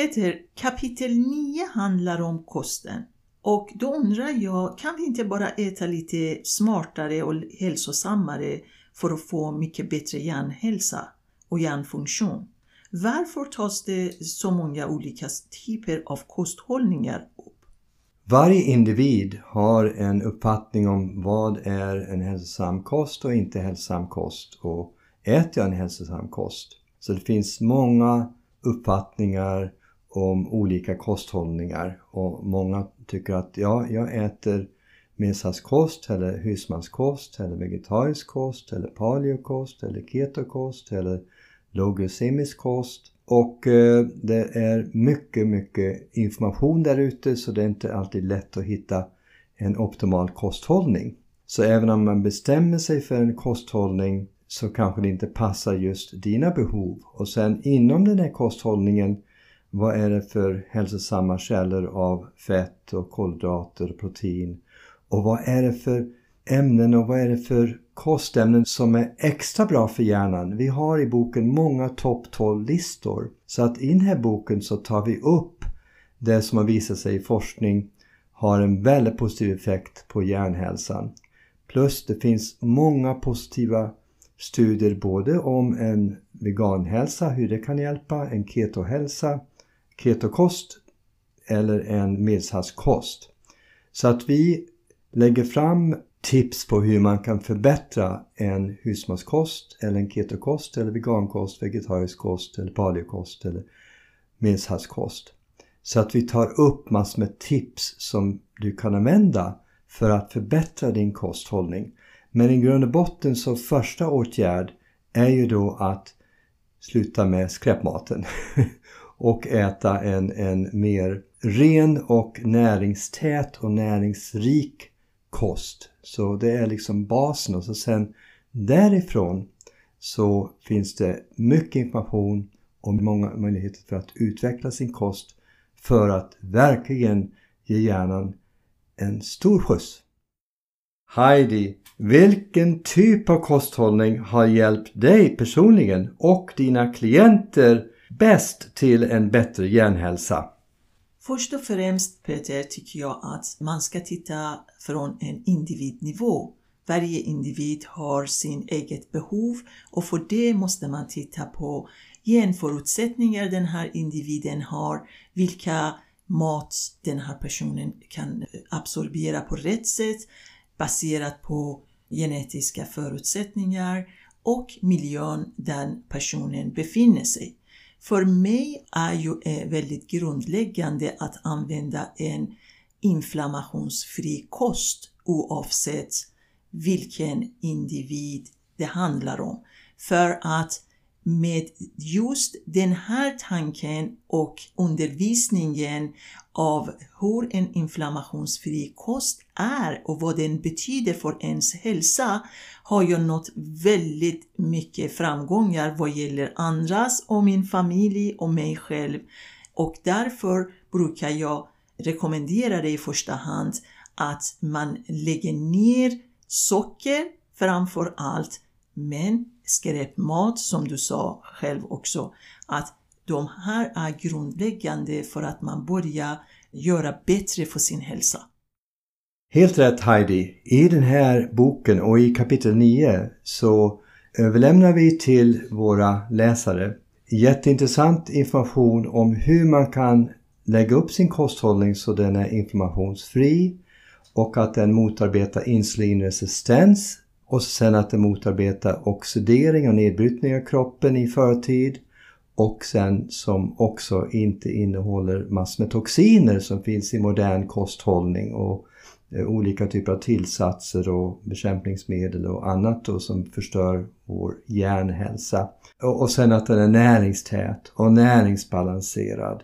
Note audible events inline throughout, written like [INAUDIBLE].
Peter, kapitel 9 handlar om kosten. Och då undrar jag, kan vi inte bara äta lite smartare och hälsosammare för att få mycket bättre hjärnhälsa och hjärnfunktion? Varför tas det så många olika typer av kosthållningar upp? Varje individ har en uppfattning om vad är en hälsosam kost och inte hälsosam kost och äter jag en hälsosam kost? Så det finns många uppfattningar om olika kosthållningar och många tycker att ja, jag äter medelhavskost eller husmanskost eller vegetarisk kost eller paleokost eller ketokost eller logosemisk kost. Och eh, det är mycket, mycket information där ute så det är inte alltid lätt att hitta en optimal kosthållning. Så även om man bestämmer sig för en kosthållning så kanske det inte passar just dina behov. Och sen inom den här kosthållningen, vad är det för hälsosamma källor av fett och kolhydrater och protein? Och vad är det för ämnen och vad är det för kostämnen som är extra bra för hjärnan? Vi har i boken många topp 12-listor. Så att i den här boken så tar vi upp det som har visat sig i forskning har en väldigt positiv effekt på hjärnhälsan. Plus det finns många positiva studier både om en veganhälsa, hur det kan hjälpa, en ketohälsa, ketokost eller en medelhavskost. Så att vi lägger fram tips på hur man kan förbättra en husmanskost eller en ketokost eller vegankost, vegetarisk kost eller paleokost eller medelhavskost. Så att vi tar upp massor med tips som du kan använda för att förbättra din kosthållning. Men i grund och botten så första åtgärd är ju då att sluta med skräpmaten [LAUGHS] och äta en, en mer ren och näringstät och näringsrik kost. Så det är liksom basen och så sen därifrån så finns det mycket information och många möjligheter för att utveckla sin kost för att verkligen ge hjärnan en stor skjuts. Heidi, vilken typ av kosthållning har hjälpt dig personligen och dina klienter bäst till en bättre hjärnhälsa? Först och främst Peter tycker jag att man ska titta från en individnivå. Varje individ har sin eget behov och för det måste man titta på genförutsättningar den här individen har, vilka mat den här personen kan absorbera på rätt sätt baserat på genetiska förutsättningar och miljön där personen befinner sig. För mig är ju eh, väldigt grundläggande att använda en inflammationsfri kost oavsett vilken individ det handlar om. För att med just den här tanken och undervisningen av hur en inflammationsfri kost är och vad den betyder för ens hälsa har jag nått väldigt mycket framgångar vad gäller andras och min familj och mig själv. Och därför brukar jag rekommendera det i första hand att man lägger ner socker framför allt men skräpmat som du sa själv också att de här är grundläggande för att man börjar göra bättre för sin hälsa. Helt rätt Heidi. I den här boken och i kapitel 9 så överlämnar vi till våra läsare jätteintressant information om hur man kan lägga upp sin kosthållning så den är informationsfri och att den motarbetar insulinresistens och sen att den motarbetar oxidering och nedbrytning av kroppen i förtid och sen som också inte innehåller massor med toxiner som finns i modern kosthållning och eh, olika typer av tillsatser och bekämpningsmedel och annat då som förstör vår hjärnhälsa. Och sen att den är näringstät och näringsbalanserad.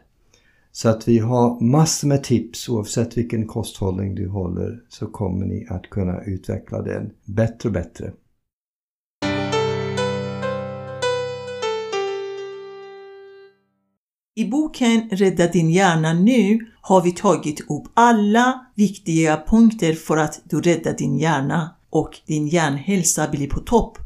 Så att vi har massor med tips oavsett vilken kosthållning du håller så kommer ni att kunna utveckla den bättre och bättre. I boken Rädda din hjärna nu har vi tagit upp alla viktiga punkter för att du räddar din hjärna och din hjärnhälsa blir på topp.